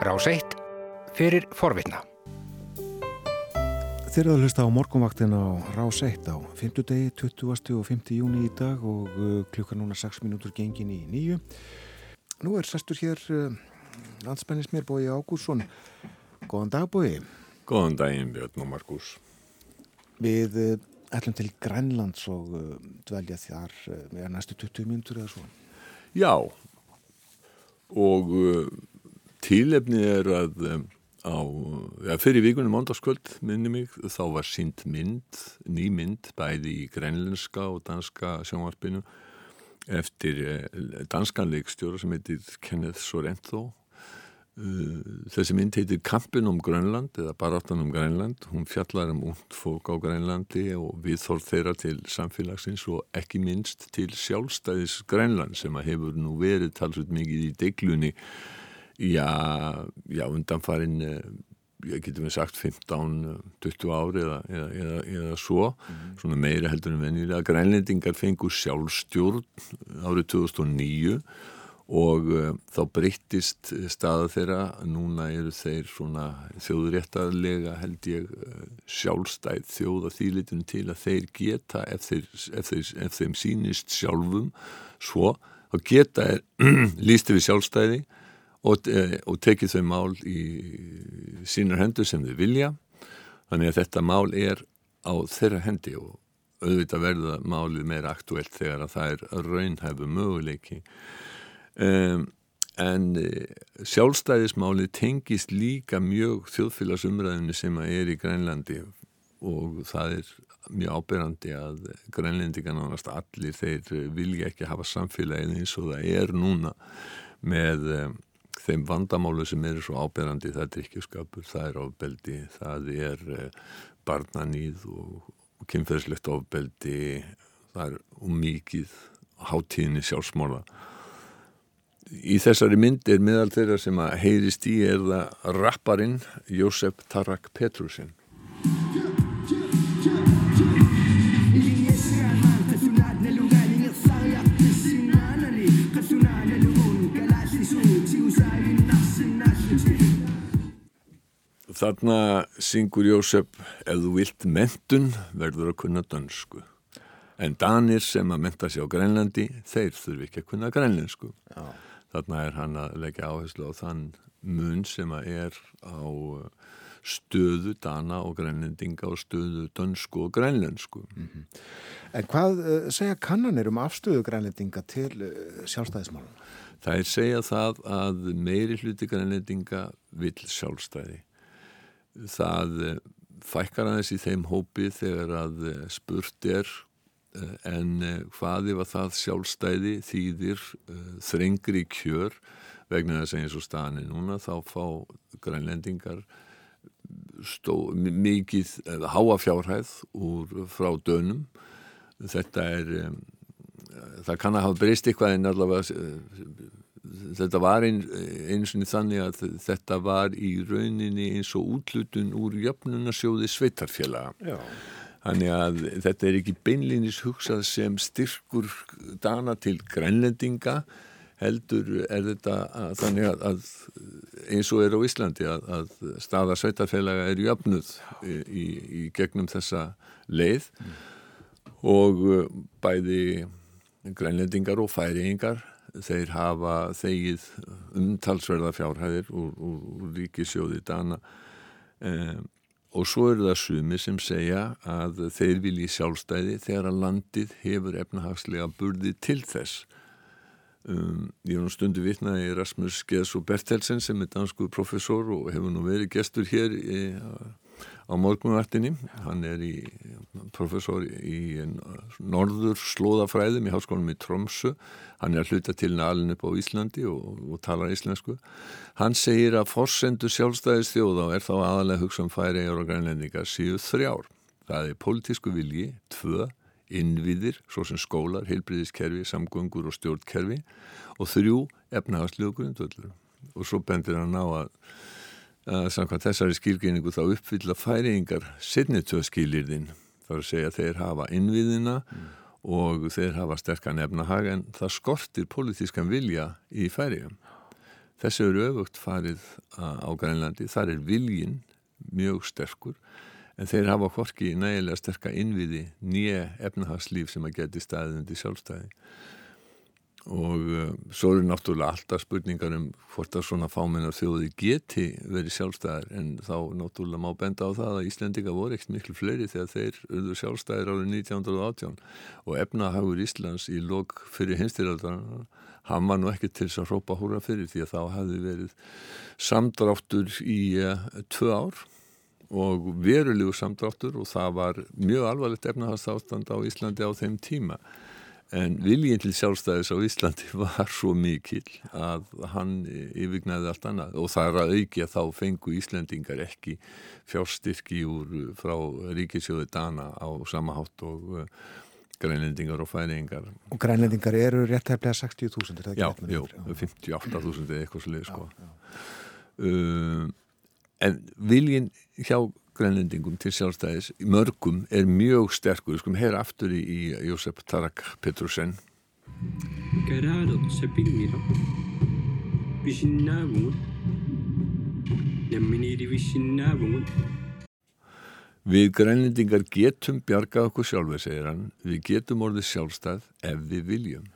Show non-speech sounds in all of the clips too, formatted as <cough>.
Rás 1 fyrir forvitna. Þeir eru að hlusta á morgunvaktin á Rás 1 á 5. degi, 20. og 5. júni í dag og uh, klukka núna 6 minútur gengin í nýju. Nú er sestur hér uh, landspennismér Bói Ágúrsson. Góðan dag Bói. Góðan daginn Björn og Markus. Við uh, ætlum til Grænlands og dvelja þar uh, með næstu 20 minútur eða svo. Já, og tílefni er að um, á, ja, fyrir vikunum mándaskvöld minni mig, þá var sínt mynd, ný mynd, bæði í grænlenska og danska sjónvarpinu eftir uh, danskan leikstjóra sem heitir Kenneth Sorrento. Uh, þessi mynd heitir Kampin um Grönland eða Baráttan um Grönland hún fjallar um ungd fólk á Grönlandi og viðþórð þeirra til samfélagsins og ekki minst til sjálfstæðis Grönland sem að hefur nú verið talsveit mikið í deglunni já, já undanfarin ég getur við sagt 15-20 ári eða, eða, eða, eða svo. Mm. svona meira heldur en vennilega Grænlendingar fengur sjálfstjórn árið 2009 og uh, þá breyttist staða þeirra, núna eru þeir svona þjóðréttarlega held ég sjálfstæð þjóða þýlitun til að þeir geta ef, þeir, ef, þeir, ef þeim sínist sjálfum svo, þá geta er lísti við sjálfstæði og, uh, og tekið þau mál í sínar hendur sem þau vilja. Þannig að þetta mál er á þeirra hendi og auðvitað verða málið meira aktuelt þegar að það er raunhæfu möguleiki. Um, en uh, sjálfstæðismáli tengist líka mjög þjóðfélagsumræðinu sem er í Grænlandi og það er mjög ábyrrandi að grænlendingar nánast allir þeir vilja ekki hafa samfélagið eins og það er núna með um, þeim vandamálu sem eru svo ábyrrandi það er drikkjuskapur, það er ofbeldi það er uh, barnanýð og, og kynferðslegt ofbeldi það er umíkið hátíðinni sjálfsmála Í þessari mynd er meðal þeirra sem að heyrist í er það rapparinn Jósef Tarak Petrusin. Þarna syngur Jósef ef þú vilt mentun verður að kunna dansku. En danir sem að menta sér á Grænlandi, þeir þurfi ekki að kunna grænlensku. Já þarna er hann að leggja áherslu á þann mun sem að er á uh, stöðu dana og grænlendinga og stöðu dönsku og grænlensku. Mm -hmm. En hvað uh, segja kannanir um afstöðu grænlendinga til uh, sjálfstæðismálum? Það er segja það að meiri hluti grænlendinga vil sjálfstæði. Það fækkar aðeins í þeim hópi þegar að spurt er Eh, en eh, hvaði var það sjálfstæði þýðir þrengri kjör vegna þess að eins og staðinni núna þá fá grænlendingar stó, mikið eða háa fjárhæð úr frá dönum. Þetta er það kann að hafa breyst eitthvað en allavega þetta var ein, eins og þannig að þetta var í rauninni eins og útlutun úr jöfnunarsjóði sveitarfélaga. Já. Þannig að þetta er ekki beinlinis hugsað sem styrkur dana til grænlendinga heldur er þetta að, þannig að, að eins og er á Íslandi að, að staða sveitarfélaga er jöfnuð í, í, í gegnum þessa leið. Mm. og uh, bæði grænlendingar og færiðingar þeir hafa þegið umtalsverða fjárhæðir úr, úr, úr ríkisjóði dana um, Og svo eru það sumi sem segja að þeir vilji sjálfstæði þegar að landið hefur efnahagslega burði til þess. Um, ég hef nú stundu vitnaði Rasmus Geðs og Bertelsen sem er dansku professor og hefur nú verið gestur hér í, á morgunvartinni. Hann er í, professor í norður slóðafræðum í háskólanum í Tromsö. Hann er að hluta til nælinn upp á Íslandi og, og talar íslensku. Hann segir að forsendu sjálfstæðis þjóða og er þá aðalega hugsa um færi og grænlendingar síðu þrjár. Það er politísku vilji, tvö, innviðir, svo sem skólar, heilbriðiskerfi, samgöngur og stjórnkerfi og þrjú, efnahagslegu grundvöldur. Og svo bendir hann á að að samkvæmt þessari skilgreiningu þá uppfylla færingar setnitöðskilirðin þá er að segja þeir hafa innviðina mm. og þeir hafa sterkan efnahag en það skortir politískan vilja í færiðum Þessu eru öfugt farið á Grænlandi, þar er viljin mjög sterkur en þeir hafa hvorki nægilega sterka innviði nýja efnahagslíf sem að geti staðið undir sjálfstæði og uh, svo eru náttúrulega alltaf spurningar um hvort að svona fámennar þjóði geti verið sjálfstæðar. En þá náttúrulega má benda á það að Íslendinga voru ekkert miklu fleiri þegar þeir urðu sjálfstæðir árið 1918 og efnahagur Íslands í lok fyrir hinstyraldar hann var nú ekki til þess að hrópa húra fyrir því að þá hefði verið samdráttur í uh, tvö ár og verulegu samdráttur og það var mjög alvarlegt efnahagsástand á Íslandi á þeim tíma En viljinn til sjálfstæðis á Íslandi <laughs> var svo mikil að hann yfirgnaði allt annað og það er að auki að þá fengu Íslandingar ekki fjárstyrki úr frá ríkisjóði Dana á samahátt og uh, grænlendingar og færingar. Og grænlendingar eru réttæflega 60.000? Já, já, 58.000 eða eitthvað slið sko. Uh, en viljinn hjá grænlendingum til sjálfstæðis mörgum er mjög sterkur við skulum heyra aftur í, í Jósef Tarak Petrusen Gerardo Sepingira Vishinnamun Nemminiri Vishinnamun Við grænlendingar getum bjargað okkur sjálfur, segir hann. Við getum orðið sjálfstæð ef við viljum.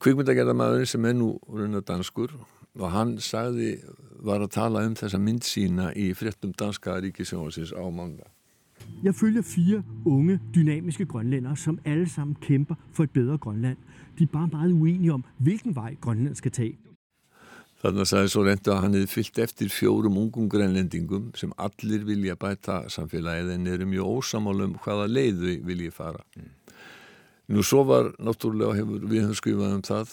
Kvikmyndagerðamæðurinn sem er nú runa danskur og hann sagði, var að tala um þessa mynd sína í fréttum danska ríkisjónasins á mánda. Jeg følger fire unge, dynamiske grønlænder, som alle sammen kæmper for et bedre Grønland. De er bare meget uenige om, hvilken vej Grønland skal tage. Þannig sagði svo reyndu að hann hefði fyllt eftir fjórum ungum grænlendingum sem allir vilja bæta samfélagið en eru mjög ósamálum hvaða leið við vilja fara. Mm. Nú svo var náttúrulega, hefur, við höfum skrifað um það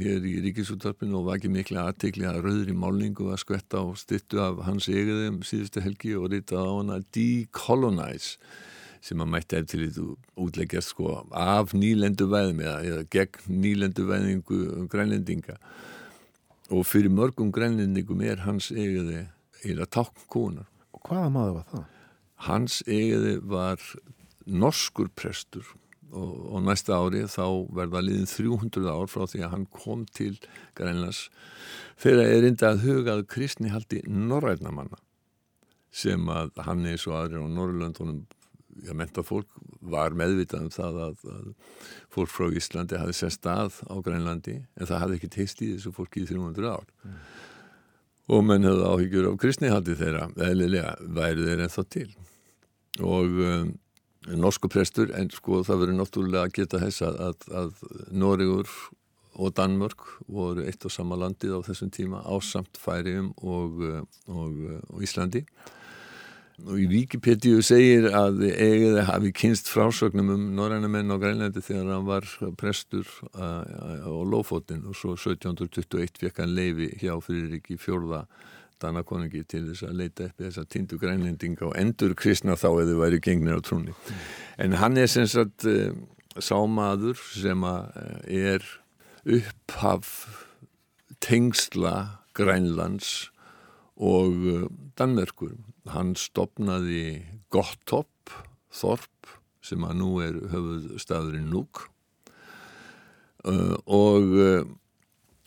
hér í ríkisúttarpinu og ekki mikla aðtekli að rauðri málningu að skvetta og styttu af hans egiðum síðustu helgi og rítað á hana Decolonize sem að mætti eftir því útleggjast sko af nýlendu væðum eða, eða gegn nýlendu væðingu um grænlendinga og fyrir mörgum grænlendingum er hans egiði eða tákkúnar. Og hvaða maður var það? Hans egiði var norskur prestur og, og næsta ári þá verða liðin 300 ár frá því að hann kom til Grænlands þegar er indi að hugað kristni haldi norrætnamanna sem að hann eins og aðrir á Norrlöndunum já, menta fólk var meðvitað um það að, að fólk frá Íslandi hafi sest að á Grænlandi en það hafi ekki teist í þessu fólki í 300 ár mm. og menn hefði áhyggjur á kristnihaldi þeirra eðlilega væri þeir ennþá til og um, norsku prestur en sko það verður náttúrulega að geta þess að, að, Nóriður og Danmörk voru eitt og sama landið á þessum tíma ásamt færium og, og, og Íslandi. Og í Wikipedia segir að eigiði hafi kynst frásögnum um norrænamenn á Grænlandi þegar hann var prestur á Lófóttin og svo 1721 fekk hann leifi hjá fyrir ekki fjórða Danakonungi til þess að leita upp þess að tindu grænlendinga og endur kristna þá eða væri gengnir á trúni. En hann er sem sagt uh, sámaður sem eh, er upphaf tengsla Grænlands og uh, Danmerkur. Hann stopnaði Gotthopp, Þorp, sem að nú er höfuð staðurinn Núk og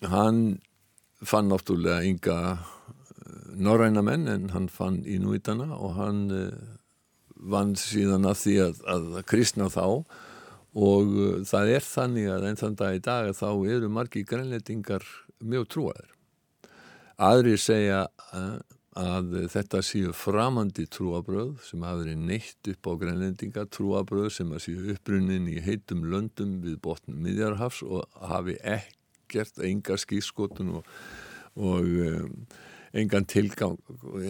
hann fann náttúrulega ynga norræna menn en hann fann Inuitana og hann uh, vann síðan að því að, að kristna þá og uh, það er þannig að enn þann dag í dag þá eru margi grænleitingar mjög trúaður. Aðri segja uh, að þetta séu framandi trúabröð sem hafi verið neitt upp á grænlendinga trúabröð sem að séu upprunnin í heitum löndum við botnum miðjarhafs og hafi ekkert enga skískotun og, og um, engan tilgang.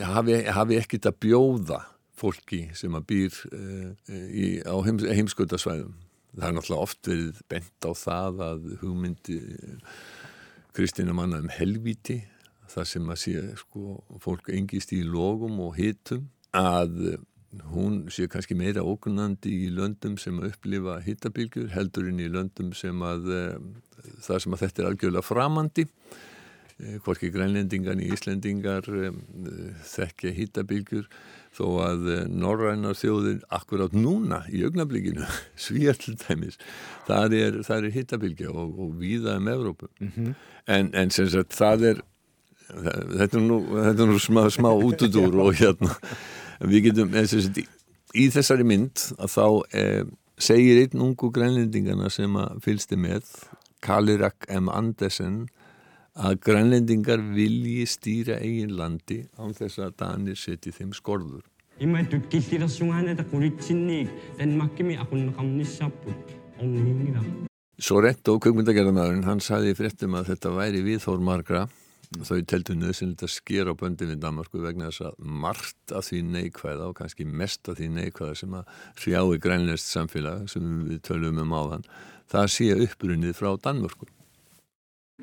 Hafi, hafi ekkit að bjóða fólki sem að býr uh, í, á heims, heimskautasvæðum. Það er náttúrulega oft verið bent á það að hugmyndi eh, Kristina manna um helviti það sem að sé sko, fólk engist í logum og hitum að hún sé kannski meira ókunnandi í löndum sem að upplifa hittabilgjur heldurinn í löndum sem að það sem að þetta er algjörlega framandi hvorki grænlendingar í Íslendingar þekkja hittabilgjur þó að norrænar þjóðir akkurát núna í augnablikinu <laughs> svíall dæmis það er, er hittabilgja og, og víða um Evrópu mm -hmm. en, en sem sagt það er þetta er nú, þetta er nú smá, smá útudur og hérna við getum sagt, í þessari mynd að þá eh, segir einn ungu grænlendingarna sem að fylgsti með Kalirak M. Andersen að grænlendingar vilji stýra eigin landi án þess að Danir seti þeim skorður. Ramnissaput onningina. Soretto, kökmyndagerðamæðurinn, hann saði fréttum að þetta væri viðhór margra þau teltu nöðsynlegt að skera á böndin við Danmarku vegna þess að margt af því neikvæða og kannski mest af því neikvæða sem að hrjái grænlest samfélag sem við tölum um áðan það sé upprunnið frá Danmarku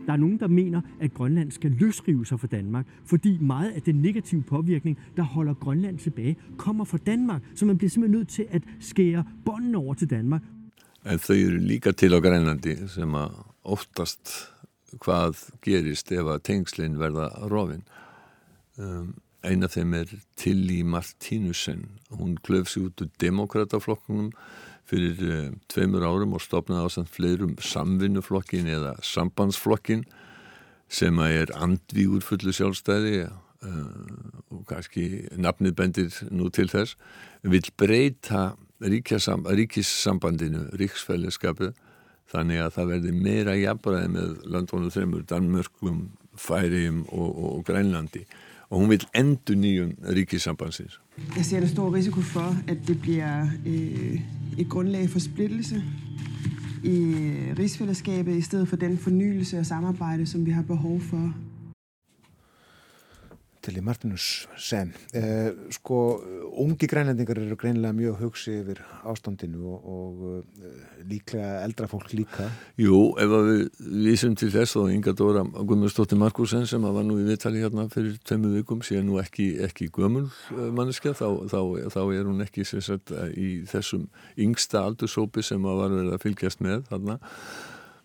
Der er nogen, der mener, at Grønland skal løsrive sig fra Danmark, fordi meget af den negative påvirkning, der holder Grønland tilbage, kommer fra Danmark, så man bliver simpelthen nødt til at skære bånden over til Danmark. En þau eru líka til á Grænlandi sem að oftast hvað gerist ef að tengslinn verða rofinn. um, ehm, eina af þeim er Tilly Martinussen. Hún klöfsi út úr demokrataflokkunum fyrir uh, tveimur árum og stopnaði á samt fleirum samvinnuflokkin eða sambandsflokkin sem er andvígur fullu sjálfstæði uh, og kannski nafnið bendir nú til þess vil breyta ríkissambandinu, ríksfælleskapið þannig að það verði meira jafnbræði med landvónu þreymur, Danmörkum, Færiðum og, og, og Grænlandi og hun vil endur nýjum. Jeg ser en stor risiko for, at det bliver øh, et grundlag for splittelse i øh, rigsfællesskabet i stedet for den fornyelse og samarbejde, som vi har behov for Tilly Martinus sen. Eh, sko, ungi grænlendingar eru greinlega mjög hugsi yfir ástandinu og, og eh, líklega eldra fólk líka. Jú, ef við vísum til þess og Inga Dóra Guðmundsdóttir Markusen sem var nú í viðtali hérna fyrir tveimu vikum sé nú ekki, ekki gömul eh, manneskja þá, þá, þá er hún ekki sagt, í þessum yngsta aldursópi sem var verið að fylgjast með þarna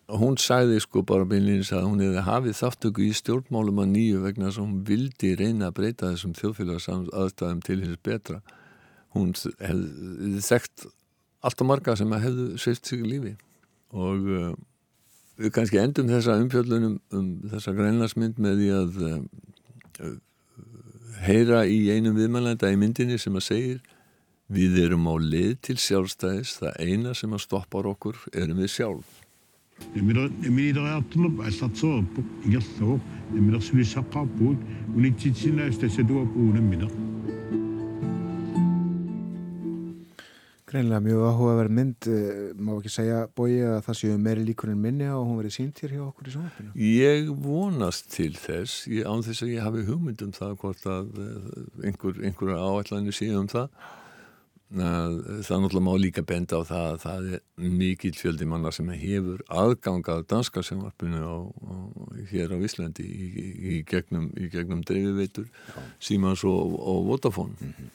hún sagði sko bara beinleins að hún hefði hafið þáttöku í stjórnmálum að nýju vegna þess að hún vildi reyna að breyta þessum þjóðfélags aðstæðum til hins betra. Hún hefði þekkt allt og marga sem hefðu seift sig í lífi. Og uh, við kannski endum þessa umfjöldunum um þessa grænlarsmynd með því að uh, heyra í einum viðmælanda í myndinni sem að segir við erum á lið til sjálfstæðis. Það eina sem að stoppar okkur erum við sjálf эмилериартунуп ассартсоорпук игерлугу эмилер сулиссаққарпуут унитситсинаас тассатуап уунаммина Greinlega mjög áhugaverð mynd má ekki segja bói að það séu meiri líkur en minni og hún verið sínt hér hjá okkur í sjónvarpinu Ég vonast til þess ég, án þess að ég hafi hugmynd um það hvort að einhver, einhver áætlanir séu um það það náttúrulega má líka benda á það að það er mikil fjöldi manna sem hefur aðgangað danska semvarpinu á, á, hér á Íslandi í, í, í gegnum, gegnum dreifiveitur Símans og, og Vodafone. Mm -hmm.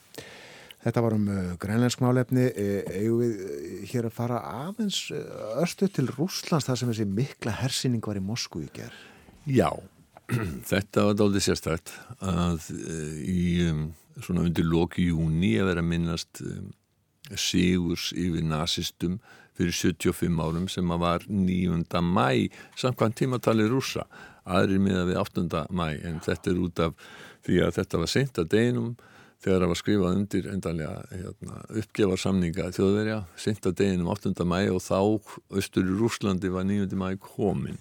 Þetta var um uh, grænlensk málefni. E, eigum við uh, hér að fara aðeins uh, örstu til Rúslands þar sem þessi mikla hersinning var í Moskú í gerð Já, <clears throat> þetta var dálítið sérstært að uh, í um svona undir loki júni að vera minnast um, sigurs yfir nazistum fyrir 75 árum sem að var 9. mæ samkvæmt tímatali rúsa aðrir miða við 8. mæ en þetta er út af því að þetta var seint að deginum þegar það var skrifað undir endanlega hérna, uppgefa samninga þjóðverja seint að deginum 8. mæ og þá austur í Rúslandi var 9. mæ komin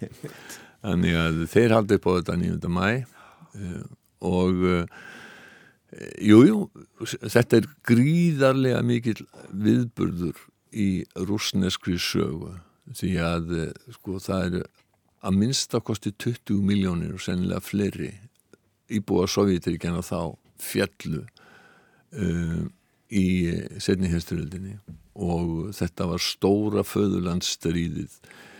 þannig að þeir haldi upp á þetta 9. mæ eh, og Jújú, jú, þetta er gríðarlega mikil viðburður í rúsneskri sögu því að sko það er að minnstakosti 20 miljónir og sennilega fleiri íbúa Sovjetiríkjana þá fjallu uh, í setni hersturöldinni og þetta var stóra föðurlandsstríðið Eh,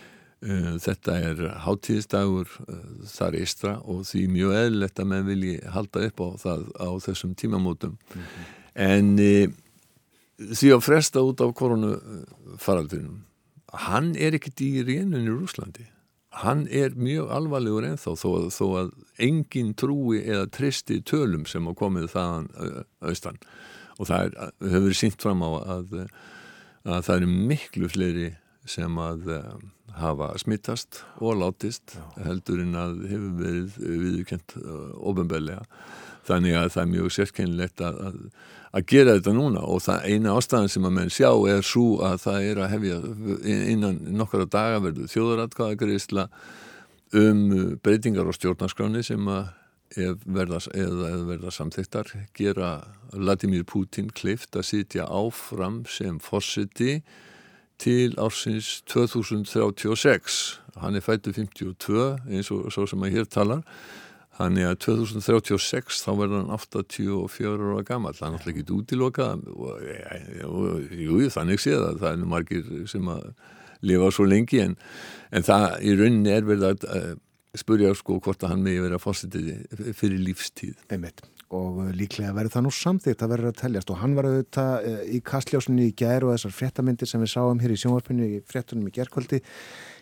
þetta er hátíðisdagur eh, þar eistra og því mjög eðlilegt að menn vilji halda upp á það á þessum tímamótum. Mm -hmm. en e, því að fresta út á koronu faraldrinum hann er ekkert í rénun í Rúslandi hann er mjög alvarlegur ennþá þó, þó að engin trúi eða tristi tölum sem á komið þaðan austan. Og það er, hefur sínt fram á að, að það eru miklu fleiri sem að hafa smittast og látist Já. heldur en að hefur verið viðkjönt ofinbeglega þannig að það er mjög sérkennilegt að, að, að gera þetta núna og það eina ástæðan sem að menn sjá er svo að það er að hefja innan nokkara daga verður þjóðaratkvæðagreysla um breytingar á stjórnarskráni sem að verða, eða verða samþektar gera Vladimir Putin kleift að sitja áfram sem fórsiti til ársins 2036 hann er fættu 52 eins og svo sem að hér talar. Þannig að 2036 þá verður hann 84 ára gammal, það er náttúrulega ekki útilokað. Og jú, þannig séð að það er margir sem að lifa svo lengi en, en það í rauninni er verið að uh, spurja sko hvort að hann megi verið að fórsitið fyrir lífstíð. Einmitt og líklega verður það nú samþýtt að verður að teljast. Og hann var auðvitað uh, í kastljósunni í gær og þessar fréttamindir sem við sáum hér í sjónvarpunni í fréttunum í gerðkvöldi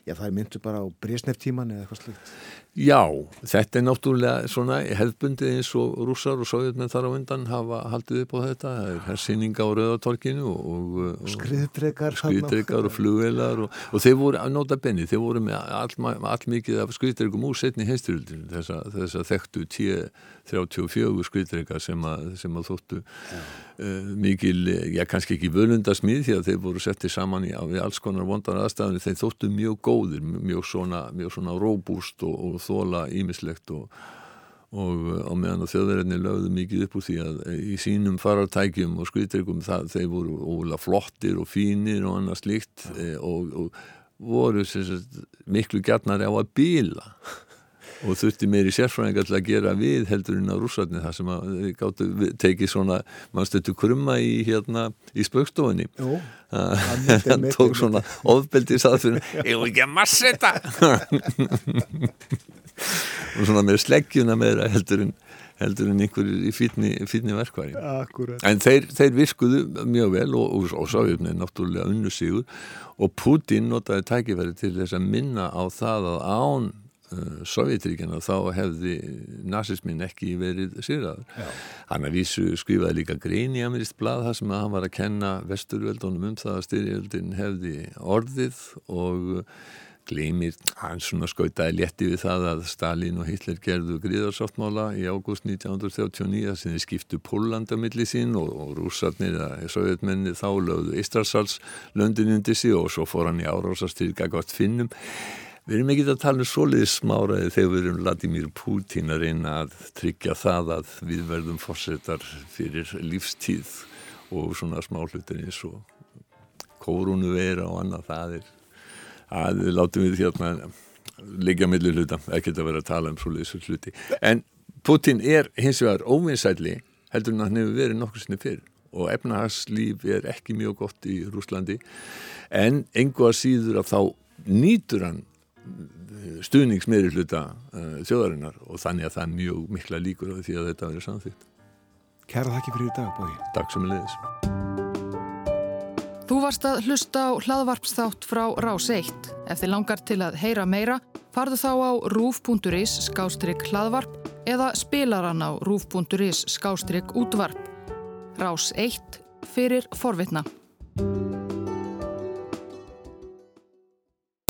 já það er myndu bara á brísneftíman eða eitthvað slutt. Já, þetta er náttúrulega svona hefðbundi eins og rússar og sovjetmenn þar á undan hafa haldið upp á þetta, það er hersýninga á og skriðdregar skriðdregar og flugvelar og, og þeir voru að nota benni, þeir voru með all, all af skriðdregum úr setni heisturöldinu, þess að þekktu 10-34 skriðdregar sem, sem að þóttu uh, mikil, já kannski ekki völundasmið því að þeir voru settið saman í, í alls konar vondar aðstæðinu, þeir þóttu mjög góðir, mjög svona, mjög svona róbúst og, og þóla ímislegt og, og á meðan að þjóðverðinni lögðu mikið upp úr því að í sínum farartækjum og skriðtryggum þeir voru ólega flottir og fínir og annað slíkt e, og, og voru sagt, miklu gætnar á að bíla og þurfti meiri sérfræðingar til að gera við heldurinn á rússarni þar sem að gáttu tekið svona mannstötu krumma í hérna í spökstofunni hann tók svona ofbeldi í saðfyrir ég <laughs> vil ekki að massa þetta? <laughs> Og svona með sleggjuna með heldurinn heldur en einhverjir í fítni verkværi en þeir, þeir viskuðu mjög vel og, og, og sájöfni náttúrulega unnu sigur. Og Putin notaði tækifæri til þess að minna á það að án uh, Sovjetríkjana þá hefði nazismin ekki verið sýraður. Hann að vísu skrifaði líka grein í Amerist blad þar sem að hann var að kenna vesturveldunum um það að styrjöldin hefði orðið og gleymir, hann svona skautaði létti við það að Stalin og Hitler gerðu gríðarsáttmála í ágúst 1939 sem þið skiptu Pólanda millir sín og, og rúsarnir eða sovjetmenni þá lögðu Ístrasals löndin undir sig og svo fór hann í árásastyrka gott finnum Við erum ekki að tala um soliði smáraði þegar við erum Vladimir Putin að reyna að tryggja það að við verðum fórsetar fyrir lífstíð og svona smáhlutir eins og kórunu vera og annað það er að við látum við hérna leggja millir hluta, ekki að vera að tala um soliði hluti. En Putin er hins vegar óvinsætli heldur en hann hefur verið nokkur sinni fyrr og efnahagslíf er ekki mjög gott í Rúslandi en engu að síður að þá nýtur hann stuðningsmeiri hluta uh, þjóðarinnar og þannig að það er mjög mikla líkur á því að þetta verður samþýtt. Kæra þakki fyrir í dag, Bói. Takk sem er leiðis. Þú varst að hlusta á hlaðvarpsþátt frá Rás 1. Ef þið langar til að heyra meira, farðu þá á rúf.is skástrygg hlaðvarp eða spilaran á rúf.is skástrygg útvarp. Rás 1 fyrir forvitna.